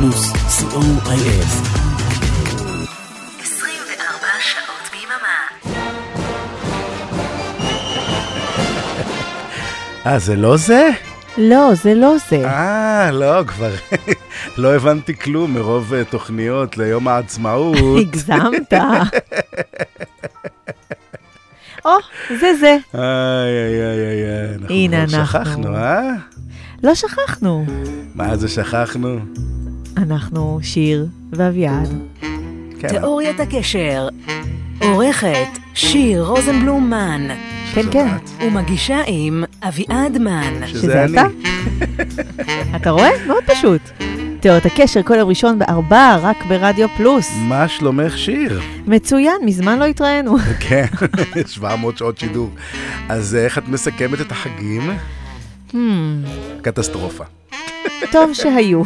פלוס, co.il 24 שעות ביממה. אה, זה לא זה? לא, זה לא זה. אה, לא, כבר לא הבנתי כלום מרוב אה, תוכניות ליום העצמאות. הגזמת. או, זה זה. איי, איי, איי, איי, אנחנו הנה אנחנו. שכחנו, אה? לא שכחנו. מה זה שכחנו? אנחנו שיר ואביעד. כן, תיאוריית הקשר. עורכת שיר רוזנבלום מן. כן, כן. ומגישה עם אביעד מן. שזה אני. אתה? אתה רואה? מאוד פשוט. תיאוריית הקשר כל יום ראשון בארבע, רק ברדיו פלוס. מה שלומך שיר? מצוין, מזמן לא התראינו. כן, 700 שעות שידור. אז אה, איך את מסכמת את החגים? Hmm, קטסטרופה. טוב שהיו.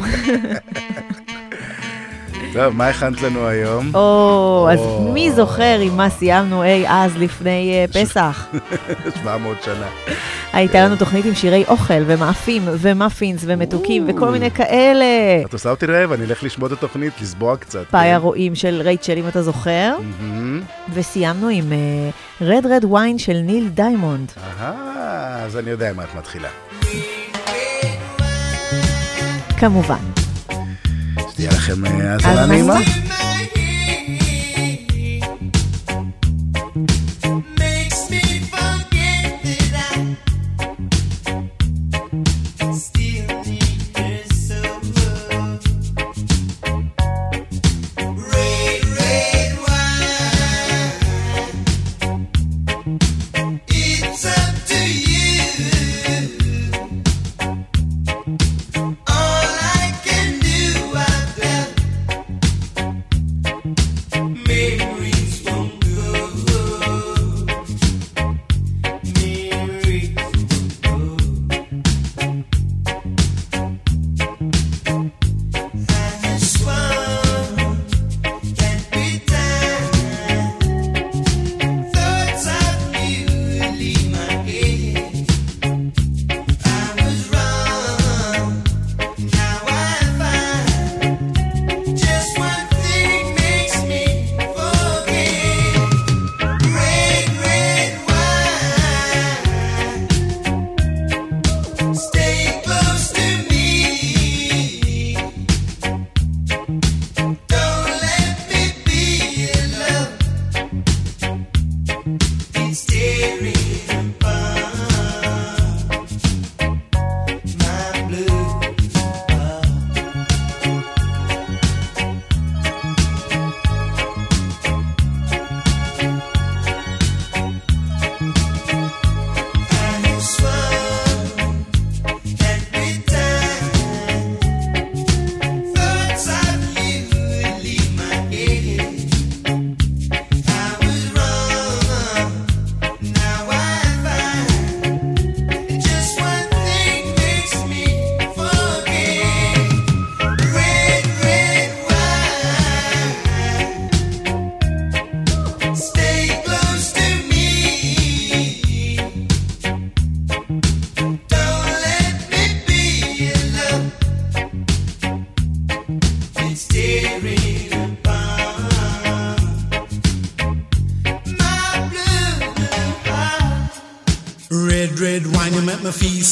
טוב, מה הכנת לנו היום? או, אז. מי זוכר עם מה סיימנו אי אז לפני אה, פסח? 700 שנה. הייתה לנו תוכנית עם שירי אוכל ומאפים ומאפינס ומתוקים וכל מיני כאלה. את עושה אותי רעב, אני אלך לשמוע את התוכנית, לסבוע קצת. פאיה כן? רואים של רייצ'ל, אם אתה זוכר. וסיימנו עם Red Red Wine של ניל דיימונד. אהה, אז אני יודע מה את מתחילה. כמובן. שתהיה לכם אה, האזנה האזנה נעימה.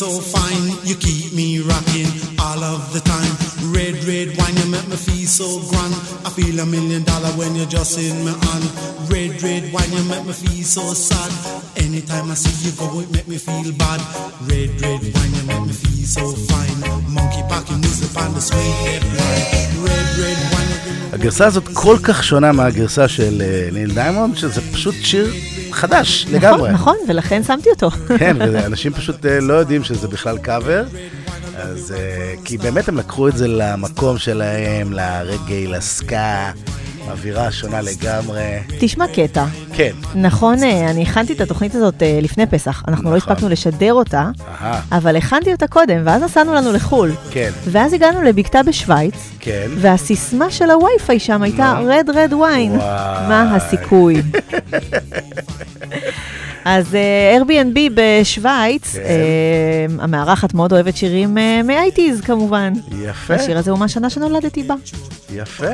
So fine. You keep me rocking all of the time. Red, red wine, you make me feel so grand. I feel a million dollar when you're just in my hand. Red, red wine, you make me feel so sad. Anytime I see you go, it make me feel bad. Red, red wine, you make me feel so fine. Monkey packing music on the sweet red. Red, red wine, הגרסה הזאת כל כך שונה מהגרסה של אה, ניל דיימונד, שזה פשוט שיר חדש לגמרי. נכון, נכון, ולכן שמתי אותו. כן, ואנשים פשוט אה, לא יודעים שזה בכלל קאבר. אז אה, כי באמת הם לקחו את זה למקום שלהם, לרגעי, לסקה, אווירה שונה לגמרי. תשמע קטע. כן, נכון, אה, אני הכנתי את התוכנית הזאת אה, לפני פסח. אנחנו לא נכון. הספקנו לשדר אותה, אהה, אבל הכנתי אותה קודם, ואז נסענו לנו לחו"ל. כן, ואז הגענו לבקתה בשוויץ, כן. והסיסמה של הווי-פיי שם הייתה. רד רד ויין. מה הסיכוי? אז אה, Airbnb בשוויץ, כן. אה, המארחת מאוד אוהבת שירים אה, מ-80's כמובן. יפה, השיר הזה הוא מהשנה שנולדתי בה. יפה.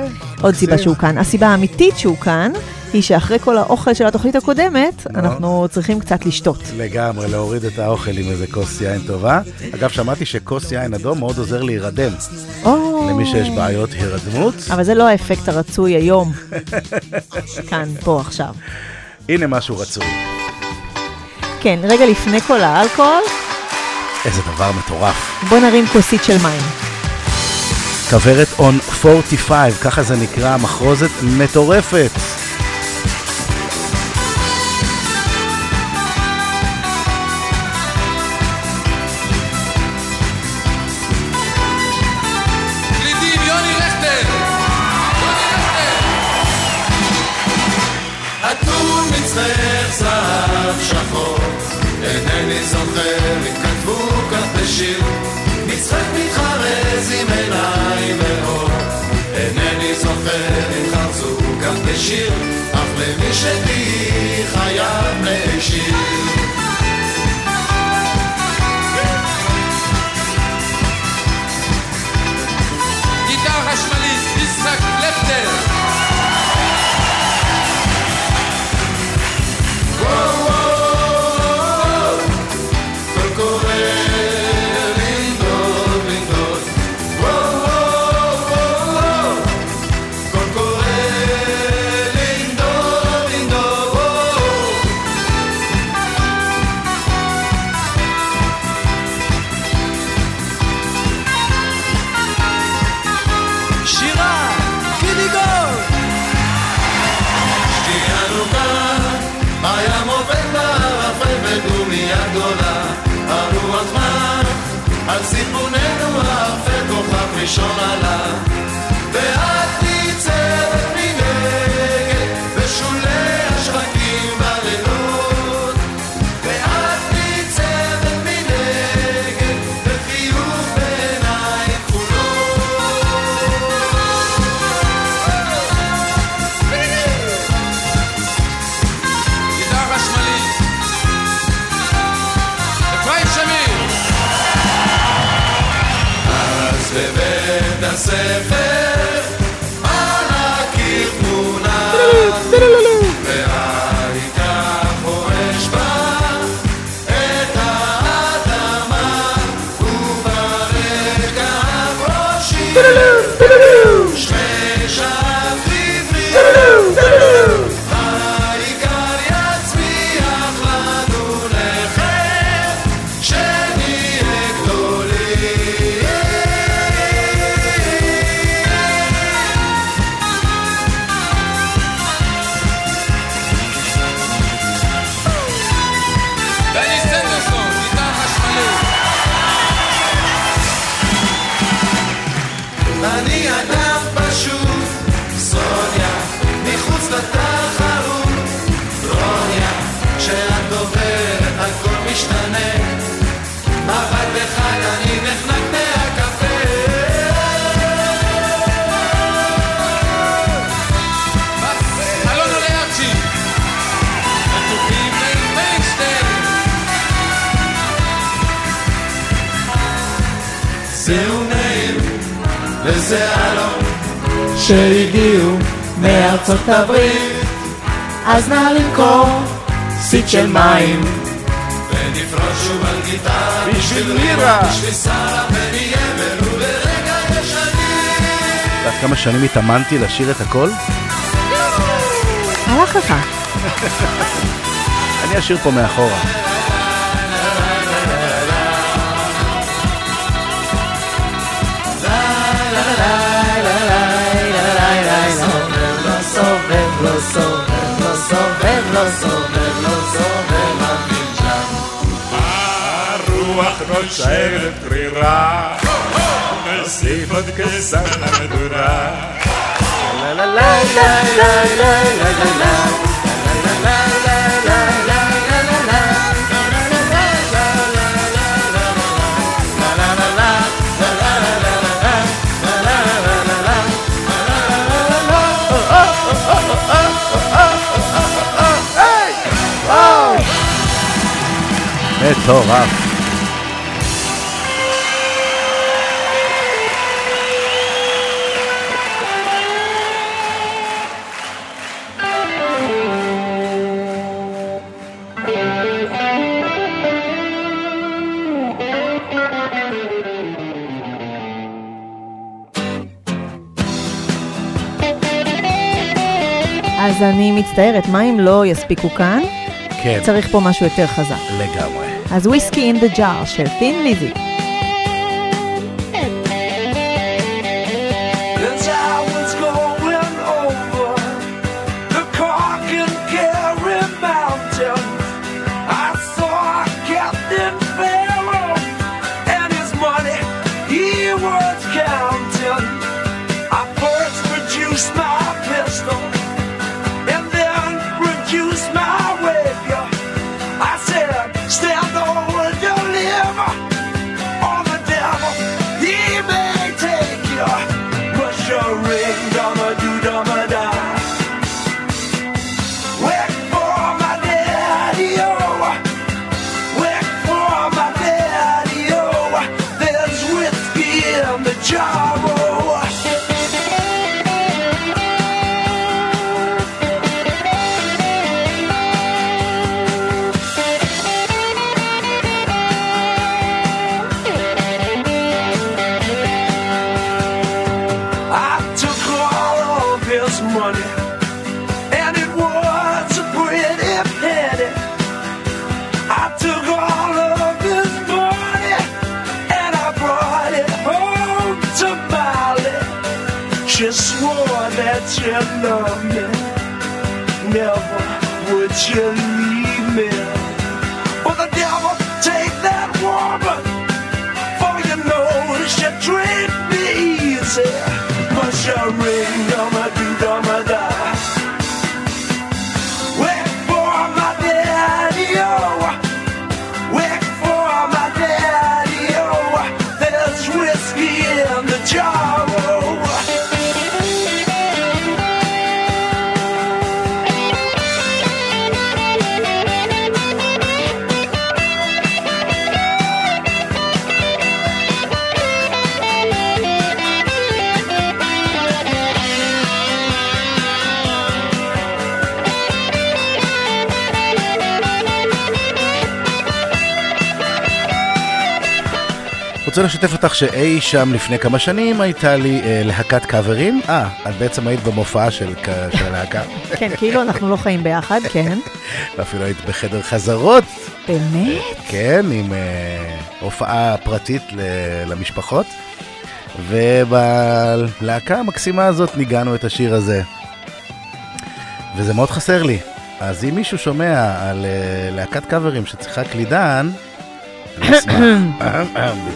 עוד סיבה. שהוא כאן. הסיבה האמיתית שהוא כאן, היא שאחרי כל האוכל של התוכנית הקודמת, נו. אנחנו צריכים קצת לשתות. לגמרי, להוריד את האוכל עם איזה כוס יין טובה. אגב, שמעתי שכוס יין אדום מאוד עוזר להירדם, למי שיש בעיות הירדמות. אבל זה לא האפקט הרצוי היום. כאן, פה, עכשיו. הנה משהו רצוי. כן, רגע לפני כל האלכוהול, איזה דבר מטורף. בוא נרים כוסית של מים. כוורת און 45, ככה זה נקרא, מחרוזת מטורפת. כך בשיר, מצחק מתחרז עם עיניים ואור, אינני זוכר אם חרצו כך בשיר, אך למי שתהי חייב להשאיר. FM. מארצות הברית. אז נא למכור סיט של מים ונפרוש שוב על גיטרה בשביל לירה. בשביל שרה ונהיה ולו לרגע ישנים את יודעת כמה שנים התאמנתי לשיר את הכל? הלך לך. אני אשיר פה מאחורה. הרוח נושבת קרירה, נוסיף עוד כסר למדורה. מטורף. אז אני מצטערת, מה אם לא יספיקו כאן? כן, צריך פה משהו יותר חזק. לגמרי. אז וויסקי אין דה ג'אר של תין ליזי. לשתף אותך שאי שם לפני כמה שנים הייתה לי אה, להקת קאברים. אה, את בעצם היית במופעה של, של הלהקה. כן, כאילו אנחנו לא חיים ביחד, כן. ואפילו היית בחדר חזרות. באמת? כן, עם אה, הופעה פרטית ל- למשפחות. ובלהקה המקסימה הזאת ניגענו את השיר הזה. וזה מאוד חסר לי. אז אם מישהו שומע על אה, להקת קאברים שצריכה קלידן, אני אשמח.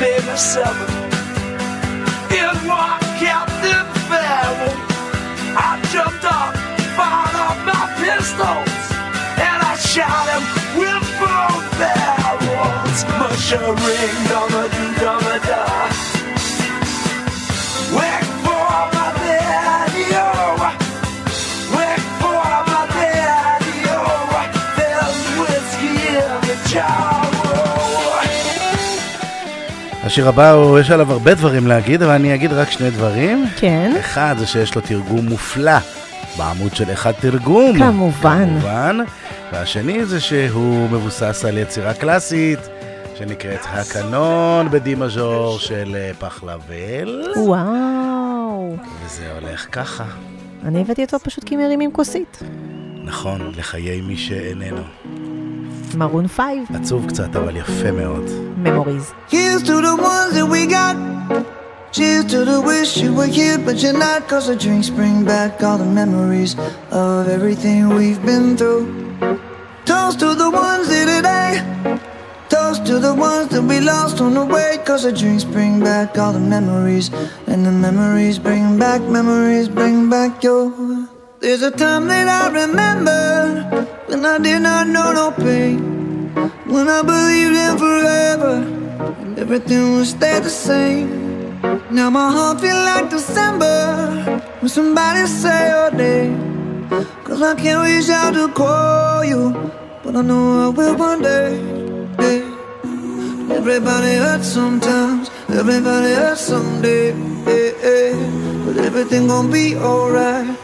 maybe seven, in one Captain Farrell, I jumped up, fired up my pistols, and I shot him with both barrels. Mushering, dumma do dumma da. השיר הבא, הוא- יש עליו הרבה דברים להגיד, אבל אני אגיד רק שני דברים. כן. אחד זה שיש לו תרגום מופלא בעמוד של אחד תרגום. כמובן. כמובן. והשני זה שהוא מבוסס על יצירה קלאסית, שנקראת הקנון בדי מז'ור של אה, פחלבל. וואו. וזה הולך ככה. אני הבאתי אותו פשוט כי מרימים כוסית. נכון, לחיי מי שאיננו. מרון פייב, עצוב קצת, אבל יפה מאוד. ממוריז. Here's to the ones that we got. Cheers to the wish you were here, but you're not. Cause the drinks bring back all the memories of everything we've been through. Toast to the ones here today. Toast to the ones that we lost on the way. Cause the drinks bring back all the memories. And the memories bring back, memories bring back your. There's a time that I remember when I did not know no pain. When I believed in forever, and everything would stay the same. Now my heart feel like December when somebody say your name. Cause I can't reach out to call you, but I know I will one day. Everybody hurts sometimes, everybody hurts someday. But everything gon' be alright.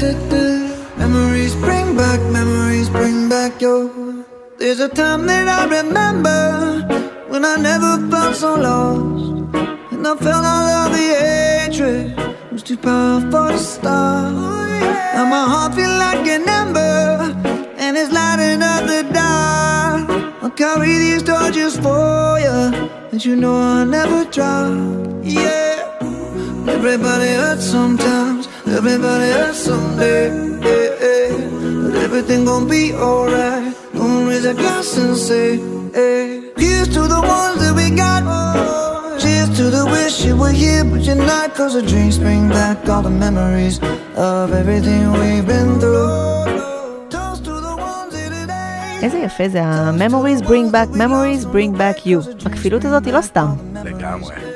Memories bring back, memories bring back your. There's a time that I remember when I never felt so lost. And I felt all of the hatred was too powerful to stop. Now my heart feel like an ember, and it's lighting up the dark. I'll carry these torches for you, and you know I'll never drop. Yeah, everybody hurts sometimes, everybody hurts someday. Yeah, yeah. But everything gon' be alright. Gonna raise a glass and say, hey. Here's to the ones that we got. Cheers to the wish you were here, but you're not. Cause the drinks bring back all the memories of everything we've been through. Toast to the ones here today. איזה יפה זה ה-Memories bring back, Memories bring back you. הכפילות הזאת היא לא סתם. לגמרי.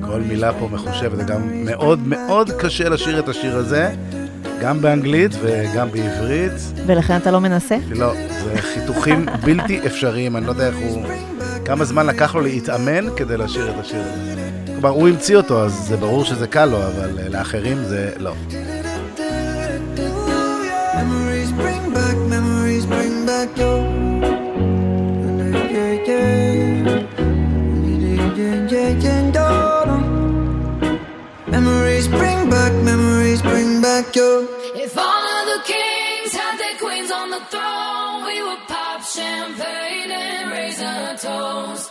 כל מילה פה מחושבת, זה גם מאוד מאוד קשה לשיר את השיר הזה, גם באנגלית וגם בעברית. ולכן אתה לא מנסה? לא, זה חיתוכים בלתי אפשריים, אני לא יודע איך הוא... כמה זמן לקח לו להתאמן כדי לשיר את השיר הזה. כלומר, הוא המציא אותו, אז זה ברור שזה קל לו, אבל לאחרים זה לא. Champagne and raise a toast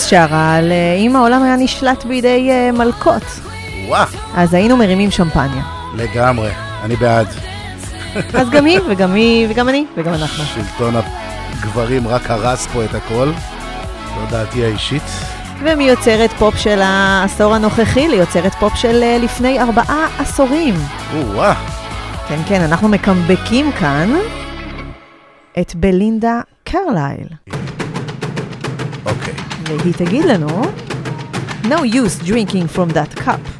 מקס שרה על אם העולם היה נשלט בידי אה, מלכות. וואו, אז היינו מרימים שמפניה. לגמרי, אני בעד. אז גם היא, וגם היא, וגם אני, וגם אנחנו. שלטון הגברים רק הרס פה את הכל. זו דעתי האישית. ומיוצרת פופ של העשור הנוכחי ליוצרת פופ של אה, לפני ארבעה עשורים. או-אה. כן, כן, אנחנו מקמבקים כאן את בלינדה קרלייל. אוקיי. והיא תגיד לנו, No use drinking from that cup.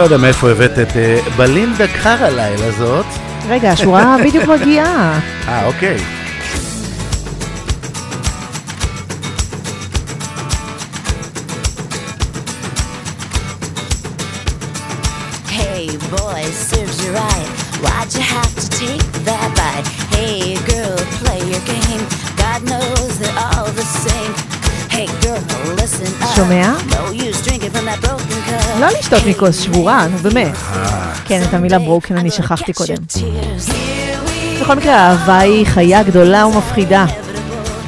לא יודע מאיפה הבאת את אה, בלינדה קרלייל הזאת. רגע, השורה בדיוק מגיעה. אה, אוקיי. Hey boy, serves you right. Why'd you have to take that bite? Hey girl, play your game. God knows they're all the same. Hey girl, listen up. שומע? No use drinking from that broken cup. לא לשתות מכוס שבורה, נו באמת. כן, את המילה ברוקן אני שכחתי קודם. בכל מקרה, האהבה היא חיה גדולה ומפחידה.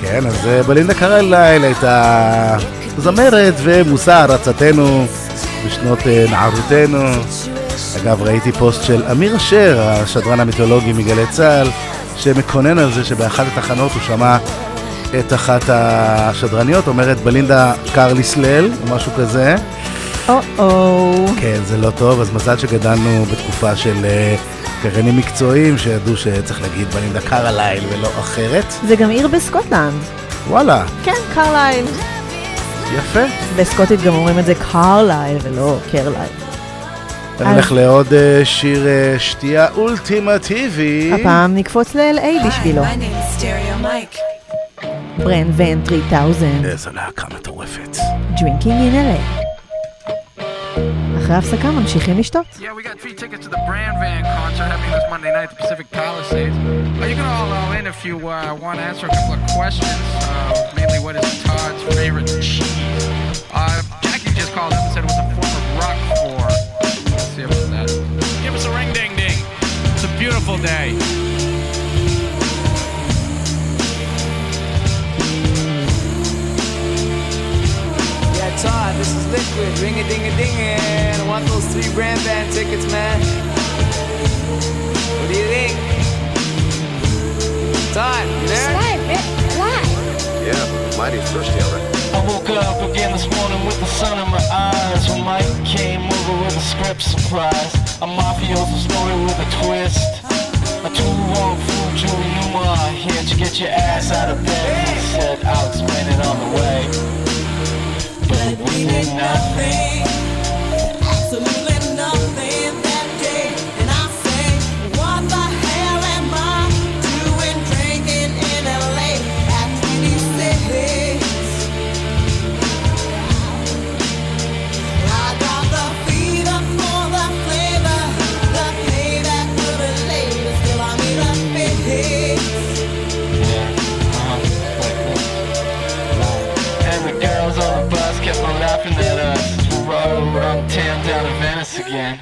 כן, אז אה, בלינדה קרלייל הייתה זמרת ומושא הערצתנו בשנות אה, נערותנו. אגב, ראיתי פוסט של אמיר אשר, השדרן המיתולוגי מגלי צה"ל, שמקונן על זה שבאחת התחנות הוא שמע את אחת השדרניות אומרת בלינדה קרלייסל, או משהו כזה. או-או. כן, זה לא טוב, אז מזל שגדלנו בתקופה של אה, קריינים מקצועיים שידעו שצריך להגיד בלינדה קרלייל ולא אחרת. זה גם עיר בסקוטלנד. וואלה, כן, קרלייל. יפה. בסקוטית גם אומרים את זה קרלייל ולא קרלייל. נלך לעוד אה, שיר אה, שתייה אולטימטיבי. הפעם נקפוץ ל-LA בשבילו. ברן ון 3000, איזו להקה מטורפת. Drinking in LA. אחרי ההפסקה ממשיכים לשתות. Yeah, we got three tickets to the Brand Van concert happening this Monday night at the Pacific Palisades. Uh, you can all call in if you uh, want to answer a couple of questions. Uh, mainly, what is Todd's favorite cheese? Uh, Jackie just called up and said it was a form of rock floor. Let's see about that. Give us a ring ding ding. It's a beautiful day. This is Liquid, ring a ding a ding and I want those three brand band tickets, man. What do you think? Todd, you there? Yeah, mighty thirsty, I reckon. I woke up again this morning with the sun in my eyes When Mike came over with a script surprise A mafioso story with a twist A two wrong fool, Julie Newmar Here to get your ass out of bed He said, I'll explain it on the way We did nothing around town down to Venice again.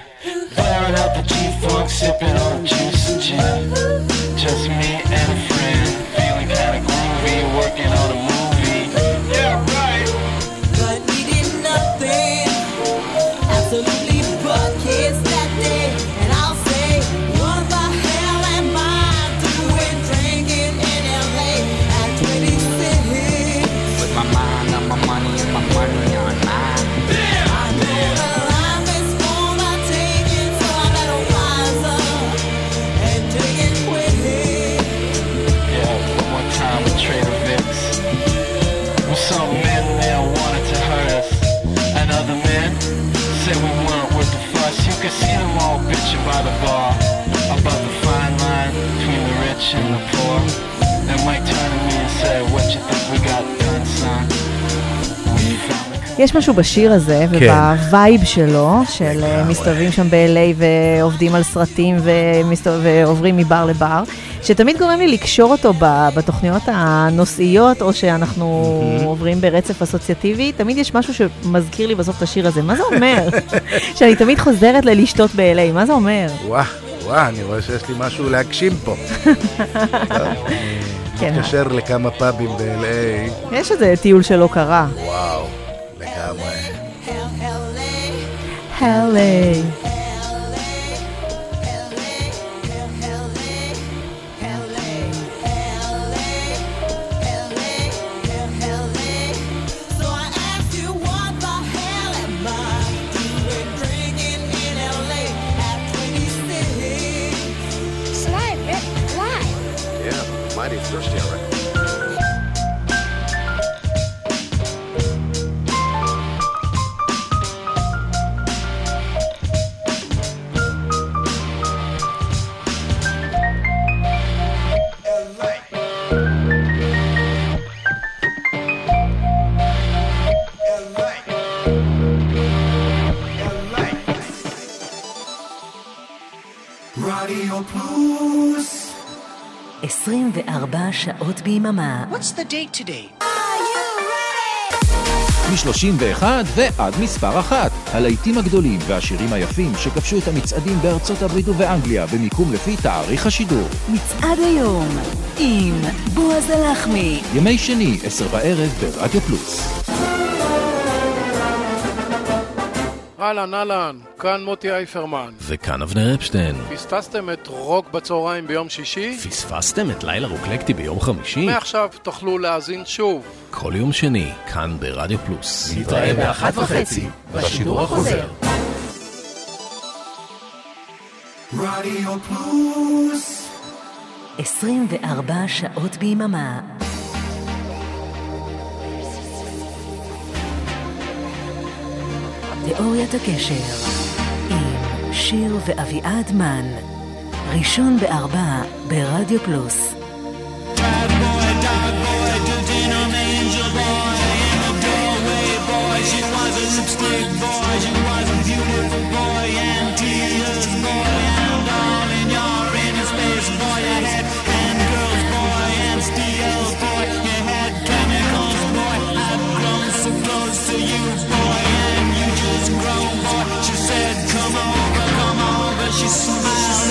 Blaring out the G-Funk, sipping on juice and gin. Just me men there wanted to hurt us, and other men said we weren't worth the fuss. You could see them all bitching by the bar about the fine line between the rich and the poor. And Mike turned to me and said, "What you think we got done, son?" יש משהו בשיר הזה, כן. ובווייב שלו, של אה, מסתובבים שם ב-LA ועובדים על סרטים ומסתובב- ועוברים מבר לבר, שתמיד גורם לי לקשור אותו בתוכניות הנושאיות, או שאנחנו עוברים ברצף אסוציאטיבי, תמיד יש משהו שמזכיר לי בסוף את השיר הזה. מה זה אומר? שאני תמיד חוזרת ללשתות ב-LA, מה זה אומר? וואו, וואו, אני רואה שיש לי משהו להגשים פה. כן. מתקשר לכמה פאבים ב-LA, יש איזה טיול שלא קרה. וואו, לגמרי. LA. 24 שעות ביממה. What's the date today? מ-31 ועד מספר אחת. הלהיטים הגדולים והשירים היפים שכבשו את המצעדים בארצות הברית ובאנגליה במיקום לפי תאריך השידור. מצעד היום עם בועז הלחמי. ימי שני, עשר בערב ברדיו פלוס. אהלן, אהלן, כאן מוטי אייפרמן. וכאן אבנר אפשטיין. פספסתם את רוק בצהריים ביום שישי? פספסתם את לילה רוקלקטי ביום חמישי? מעכשיו תוכלו להאזין שוב. כל יום שני, כאן ברדיו פלוס. נתראה באחת וחצי, בשידור החוזר. רדיו פלוס 24 שעות ביממה. תיאוריית הקשר עם שיר ואביעד מן. ראשון בארבע ברדיו פלוס. she smiles.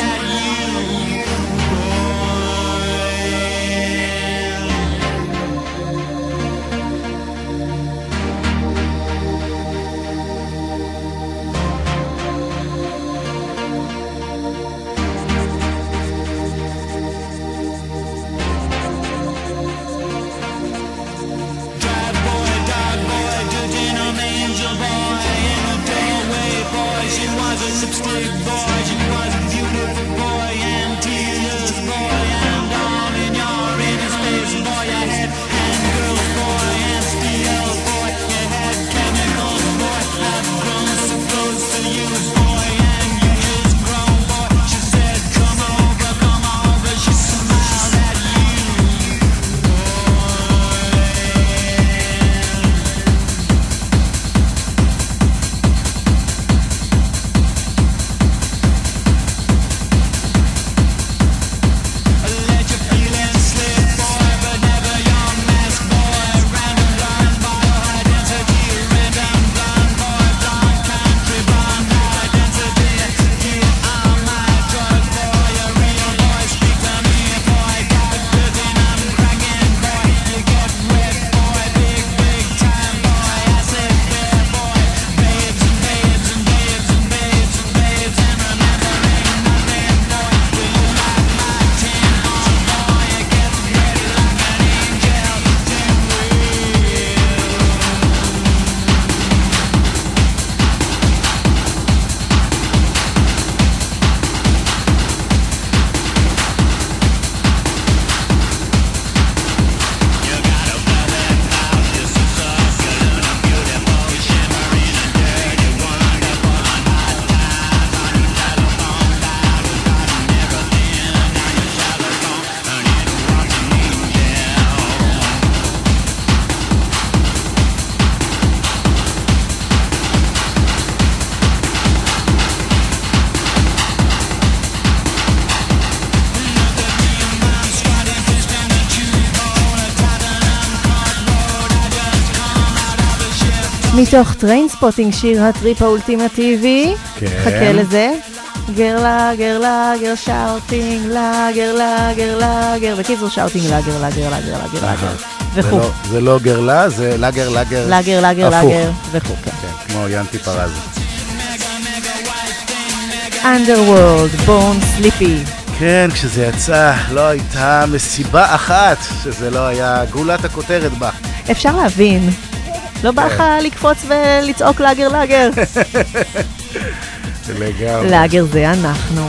מתוך טריינספוטינג, שיר הטריפ האולטימטיבי. כן. חכה לזה. גרלה, גרלה, גר שאוטינג, לאגר, לאגר, לאגר. בקיצור, שאוטינג, לאגר, לאגר, לאגר, לאגר, לאגר. זה וכו'. לא- זה לא גרלה, זה לאגר. לאגר, לאגר, הפוך. לאגר, וכו', כן. כן, כמו ינטי פרז. Underworld, Born Sleepy. כן, כשזה יצא, לא הייתה מסיבה אחת שזה לא היה גולת הכותרת בה. אפשר להבין. לא בא כן. לך לקפוץ ולצעוק לאגר, לאגר. לגמרי. לאגר זה אנחנו.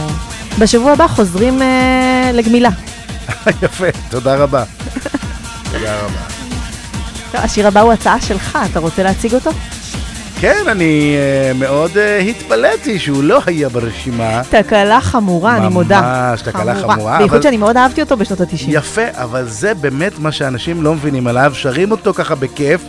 בשבוע הבא חוזרים אה, לגמילה. יפה, תודה רבה. תודה רבה. טוב, השיר הבא הוא הצעה שלך, אתה רוצה להציג אותו? כן, אני אה, מאוד אה, התפלאתי שהוא לא היה ברשימה. תקלה חמורה, אני מודה. ממש, תקלה חמורה, בייחוד אבל- שאני מאוד אהבתי אותו בשנות ה-90. יפה, אבל זה באמת מה שאנשים לא מבינים עליו, שרים אותו ככה בכיף,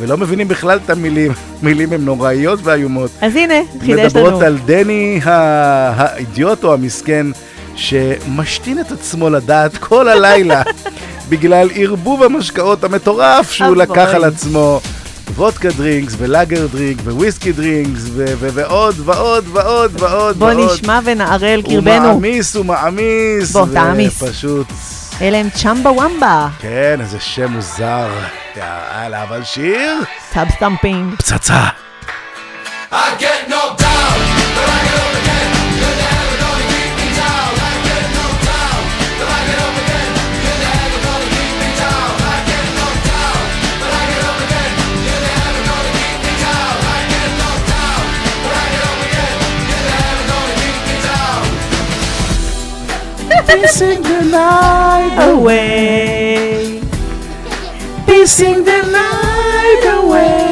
ולא מבינים בכלל את המילים. מילים הן נוראיות ואיומות. אז הנה, חידש לנו. מדברות על דני האידיוט או המסכן, שמשתין את עצמו לדעת כל הלילה, בגלל ערבוב המשקאות המטורף שהוא. לקח על עצמו. וודקה drinks ו lager drink וויסקי drinks ועוד ועוד ועוד ועוד בוא. נשמע ונערל הוא קרבנו. מעמיס, הוא מעמיס. בוא, תעמיס. ופשוט, אלה הם צ'מבה ומבה. כן, איזה שם מוזר. יאללה, אבל שיר? טאב סטמפינג. פצצה. I get knocked down, Piecing the night away. Piecing the night away.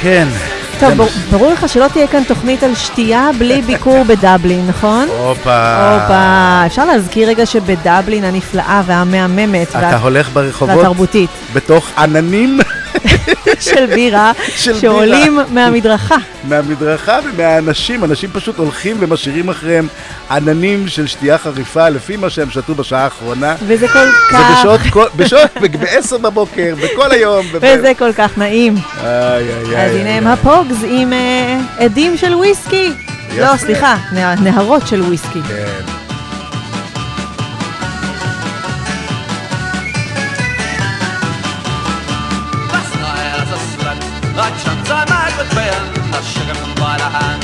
כן. טוב, בר- ברור לך שלא תהיה כאן תוכנית על שתייה בלי ביקור בדבלין, נכון? הופה. הופה. אפשר להזכיר רגע שבדבלין הנפלאה והמהממת אתה וה- הולך ברחובות והתרבותית בתוך עננים של בירה של שעולים בירה. מהמדרכה. מהמדרכה ומהאנשים, אנשים פשוט הולכים ומשאירים אחריהם עננים של שתייה חריפה לפי מה שהם שתו בשעה האחרונה. וזה כל זה כך... בשעות, כל- בשעות, ב-10 בבוקר, בכל היום. וזה כל כך נעים. איי, איי, אז הנה. הם הפוגס עם אה, עדים של וויסקי. לא, יפה. סליחה, נה- נהרות של וויסקי. כן. para antes.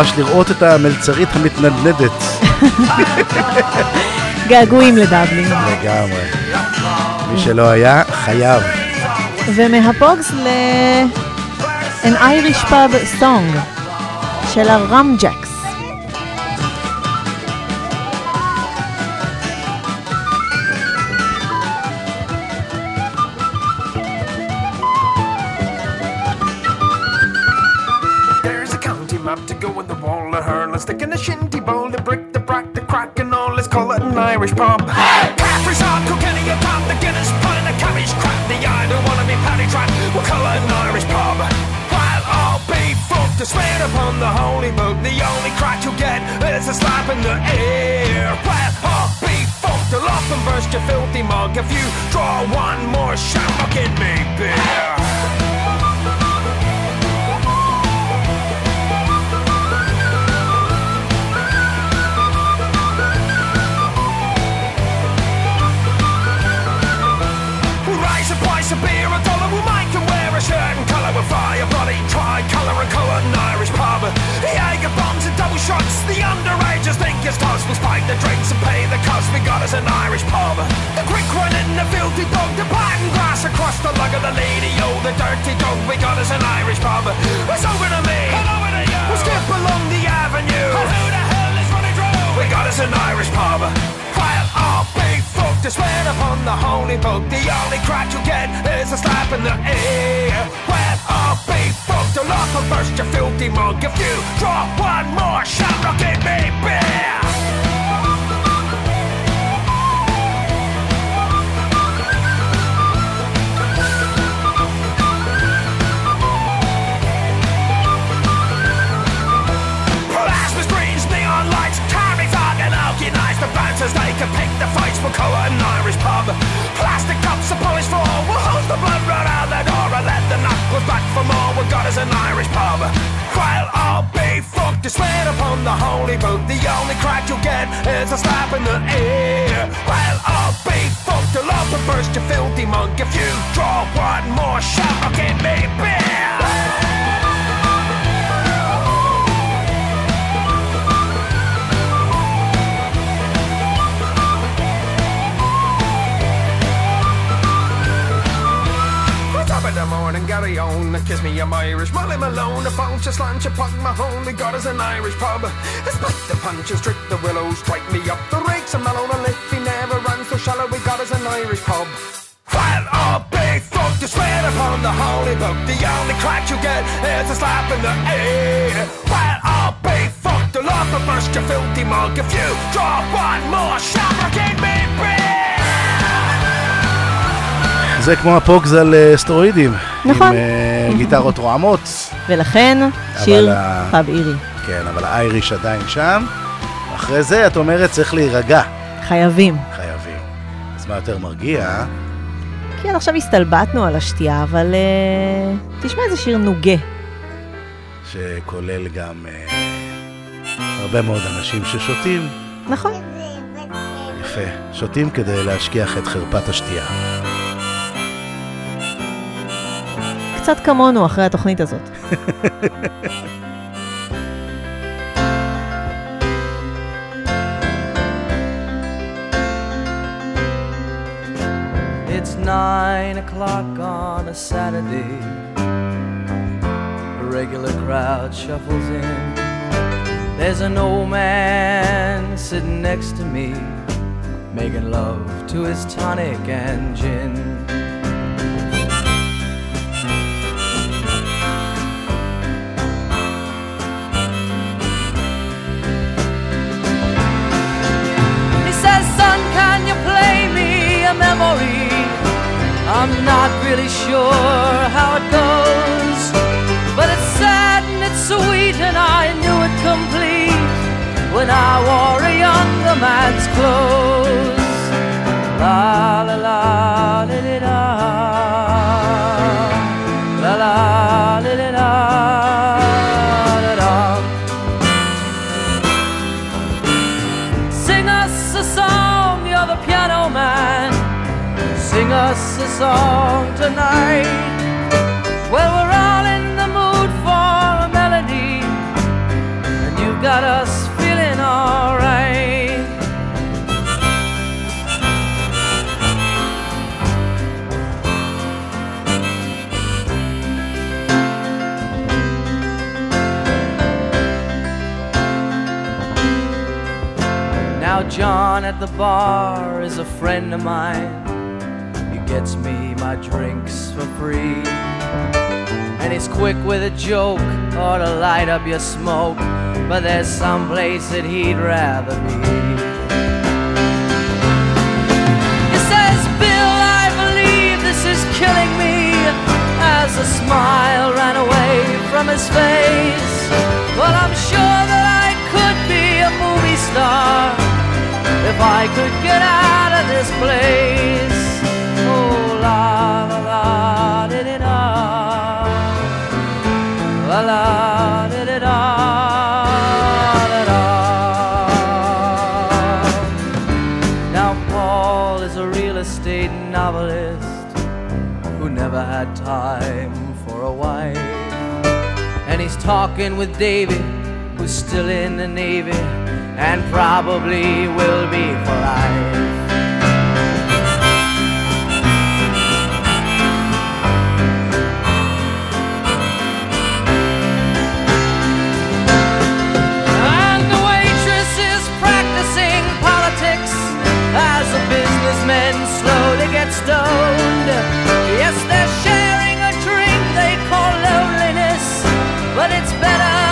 ממש לראות את המלצרית המתנדנדת. געגועים לדבלין. לגמרי. מי שלא היה, חייב. ומהפוגס ל... an Irish pub song של הרמג'קס. Cost. We got us an Irish pub. The quick run in the filthy dog. The pattern grass across the lug of the lady. Oh, the dirty dog. We got us an Irish pub. It's over to me. And over to you. We'll skip along the avenue. And who the hell is running through? We got us an Irish pub. While all big folk to swear upon the holy book. The only crack you get is a slap in the ear. Well, all big folk to lock and burst your filthy mug. If you drop one more shot, I'll give me beer. The bouncers, they can pick the fights. We'll call it an Irish pub. Plastic cups, a polished floor. We'll hose the blood right out the door and let the knuckles back for more. We got us an Irish pub. While I'll be fucked to swear upon the holy book. The only crack you'll get is a slap in the ear. While I'll be fucked to love and burst your filthy mug. If you draw one more shot, I'll give me beer. The morning, Gary on, kiss me, I'm Irish. Molly Malone, a bounce, a slant, a pug, my home. We got us an Irish pub. Split the punches, trick the willows, strike me up the rakes, and mellow the lift. He never runs so shallow. We got us an Irish pub. While all big folk to swear upon the holy book, the only crack you get is a slap in the ear. All big folk to love and burst your filthy mug. If you draw one more shot, give me. זה כמו הפוגז על אה, סטרואידים. נכון. עם אה, גיטרות רועמות. ולכן, שיר פאב אירי. כן, אבל האייריש עדיין שם. אחרי זה, את אומרת, צריך להירגע. חייבים. חייבים. אז מה יותר מרגיע? כי עד עכשיו הסתלבטנו על השתייה, אבל אה, תשמע איזה שיר נוגה. שכולל גם הרבה מאוד אנשים ששותים. נכון. יפה. שותים כדי להשכיח את חרפת השתייה. קצת כמונו אחרי התוכנית הזאת. It's nine o'clock on a Saturday. The regular crowd shuffles in. There's an old man sitting next to me, making love to his tonic and gin. Memory? I'm not really sure how it goes, but it's sad and it's sweet, and I knew it complete when I wore a younger man's clothes. La la la li la, la a song tonight. Well, we're all in the mood for a melody, and you've got us feeling alright. Now, John at the bar is a friend of mine. Gets me my drinks for free. And he's quick with a joke or to light up your smoke. But there's some place that he'd rather be. He says, Bill, I believe this is killing me. As a smile ran away from his face. Well, I'm sure that I could be a movie star if I could get out of this place. Had time for a wife. And he's talking with David, who's still in the Navy and probably will be for life. As the businessmen slowly get stoned. Yes, they're sharing a drink they call loneliness, but it's better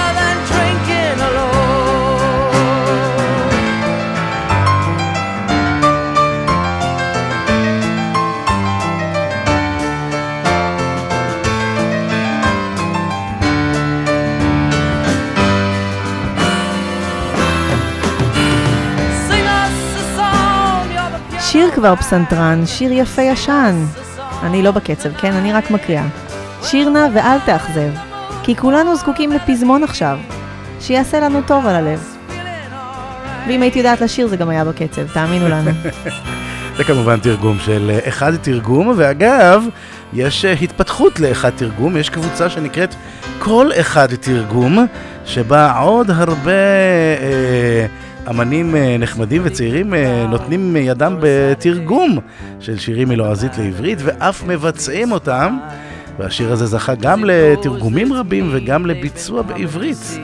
שיר כבר פסנתרן, שיר יפה ישן. אני לא בקצב, כן? אני רק מקריאה. שיר נא ואל תאכזב, כי כולנו זקוקים לפזמון עכשיו, שיעשה לנו טוב על הלב. ואם הייתי יודעת לשיר זה גם היה בקצב, תאמינו לנו. זה כמובן תרגום של אה, אחד תרגום, ואגב, יש אה, התפתחות לאחד תרגום, יש קבוצה שנקראת כל אחד תרגום, שבה עוד הרבה אה, אמנים אה, נחמדים וצעירים אה, נותנים ידם בתרגום של שירים מלועזית לעברית, ואף מבצעים אותם. והשיר הזה זכה גם לתרגומים רבים וגם לביצוע בעברית.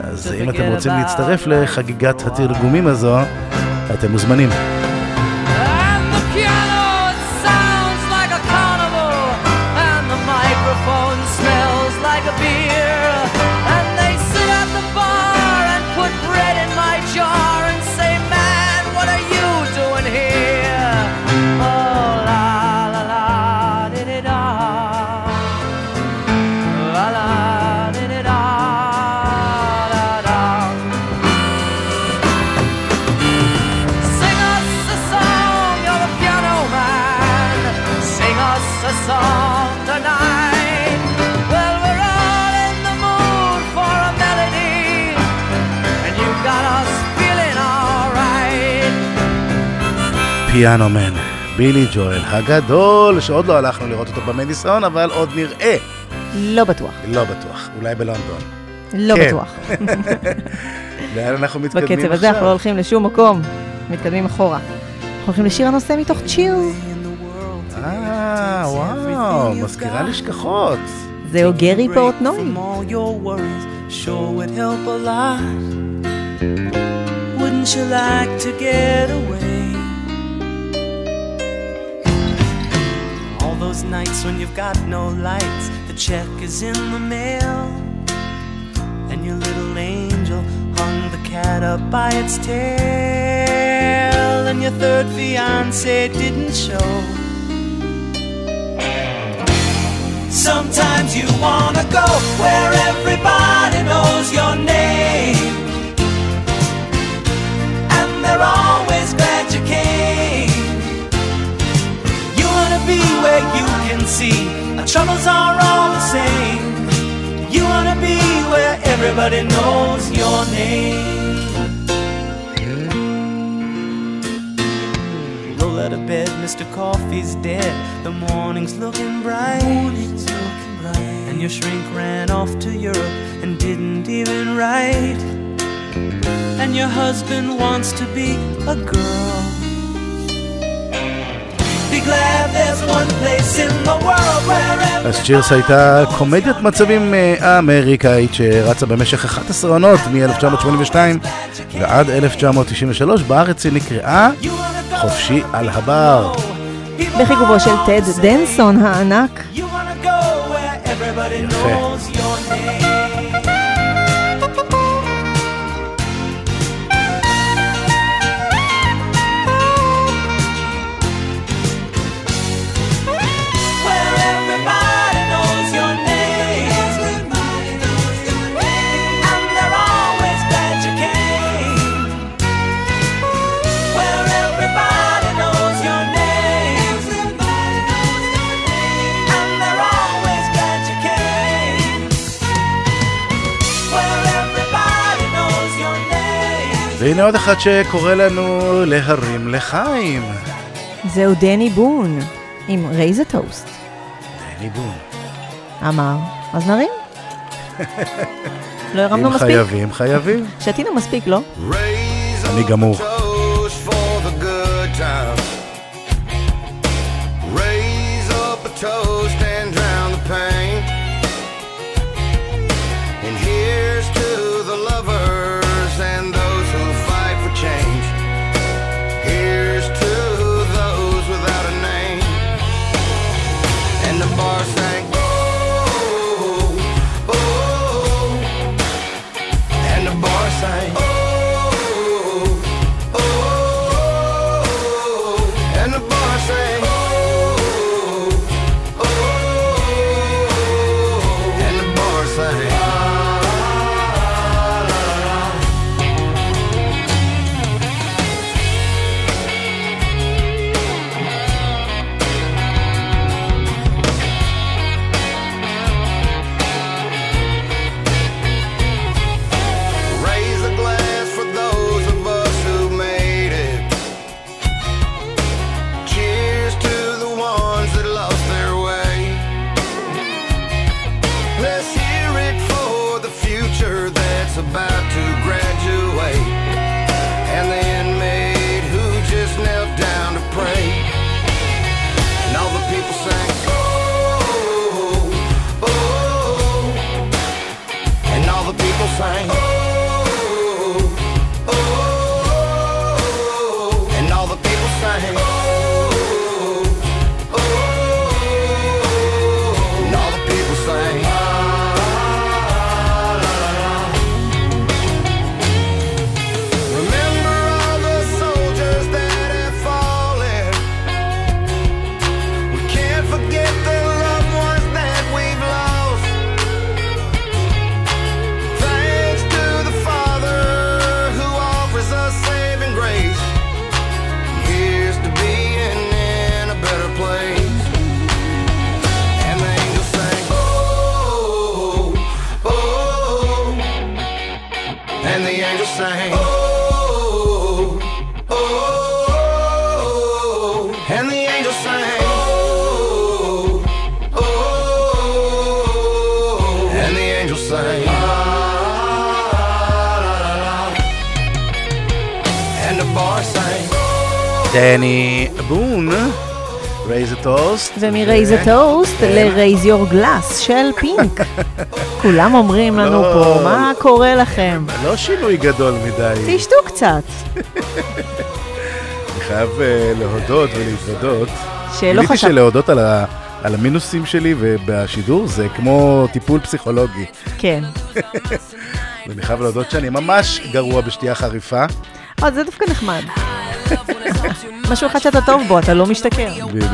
אז אם אתם רוצים להצטרף לחגיגת התרגומים הזו, אתם מוזמנים. פיאנו מן, בילי ג'ואל הגדול, שעוד לא הלכנו לראות אותו במדיסון, אבל עוד נראה. לא בטוח. לא בטוח, אולי בלונדון. לא כן. בטוח. לאן אנחנו מתקדמים בקצב הזה אנחנו לא הולכים לשום מקום, מתקדמים אחורה. אנחנו הולכים לשיר הנושא מתוך צ'יר. אה, וואו, מזכירה נשכחות. זהו גרי פורטנוי. Wouldn't you like to get away? Those nights when you've got no lights, the check is in the mail, and your little angel hung the cat up by its tail, and your third fiance didn't show. Sometimes you wanna go where everybody knows your name. And they're always be where you can see our troubles are all the same. You wanna be where everybody knows your name. Roll out of bed, Mr. Coffee's dead. The morning's looking bright. And your shrink ran off to Europe and didn't even write. And your husband wants to be a girl. אז צ'ירס הייתה קומדיית מצבים אה, אמריקאית שרצה במשך 11 עונות מ-1982 ועד 1993, בארץ היא נקראה חופשי על הבר. בחיגובו של טד דנסון הענק. יפה. והנה עוד אחד שקורא לנו להרים לחיים. זהו דני בון, עם רייז הטוסט. דני בון. אמר, אז נרים. לא הרמנו אם מספיק? חייבים, חייבים. שתינו מספיק, לא? אני גמור. טוסט. ומ-raise a toast ל-raise your glass של פינק. כולם אומרים לנו לא. פה, מה קורה לכם? לא שינוי גדול מדי. תשתו קצת. אני חייב אה, להודות ולהתוודות. שלא גיליתי חשב- שלהודות על ה- על המינוסים שלי ובשידור זה כמו טיפול פסיכולוגי. כן. ואני חייב להודות שאני ממש גרוע בשתייה חריפה. אבל זה דווקא נחמד. משהו אחד שאתה טוב בו, אתה לא משתכר. בדיוק.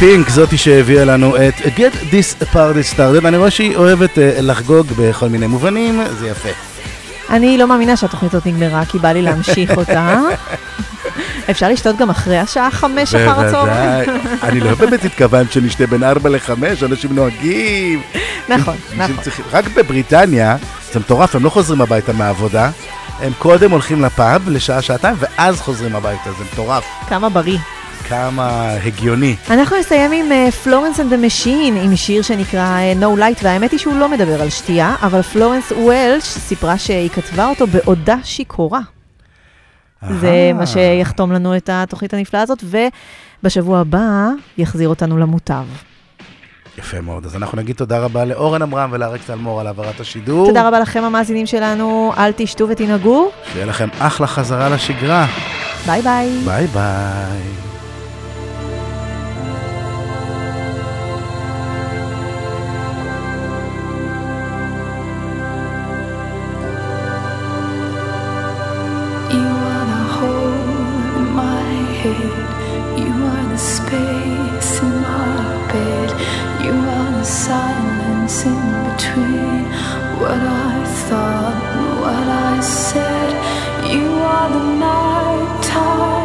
פינק זאתי שהביאה לנו את Get This Party Started, אני רואה שהיא אוהבת אה, לחגוג בכל מיני מובנים, זה יפה. אני לא מאמינה שהתוכנית הזאת נגמרה, כי בא לי להמשיך אותה. אפשר לשתות גם אחרי השעה חמש אחר הצהריים. אני לא באמת התכוונת שנשתה בין 4 ל-5, אנשים נוהגים. נכון, נכון. רק בבריטניה, זה מטורף, הם לא חוזרים הביתה מהעבודה, הם קודם הולכים לפאב לשעה, שעתיים, ואז חוזרים הביתה, זה מטורף. כמה בריא. כמה הגיוני. אנחנו נסיים עם פלורנס and the Machine, עם שיר שנקרא אה, No Light, והאמת היא שהוא לא מדבר על שתייה, אבל פלורנס וולש סיפרה שהיא כתבה אותו בעודה שיכורה. זה מה שיחתום לנו את התוכנית הנפלאה הזאת, ובשבוע הבא יחזיר אותנו למוטב. יפה מאוד, אז אנחנו נגיד תודה רבה לאורן עמרם ולאריק טלמור על העברת השידור. תודה רבה לכם המאזינים שלנו, אל תשתו ותנהגו, שיהיה לכם אחלה חזרה לשגרה. ביי ביי. ביי ביי. You are the space in my bed. You are the silence in between what I thought and what I said. You are the fear.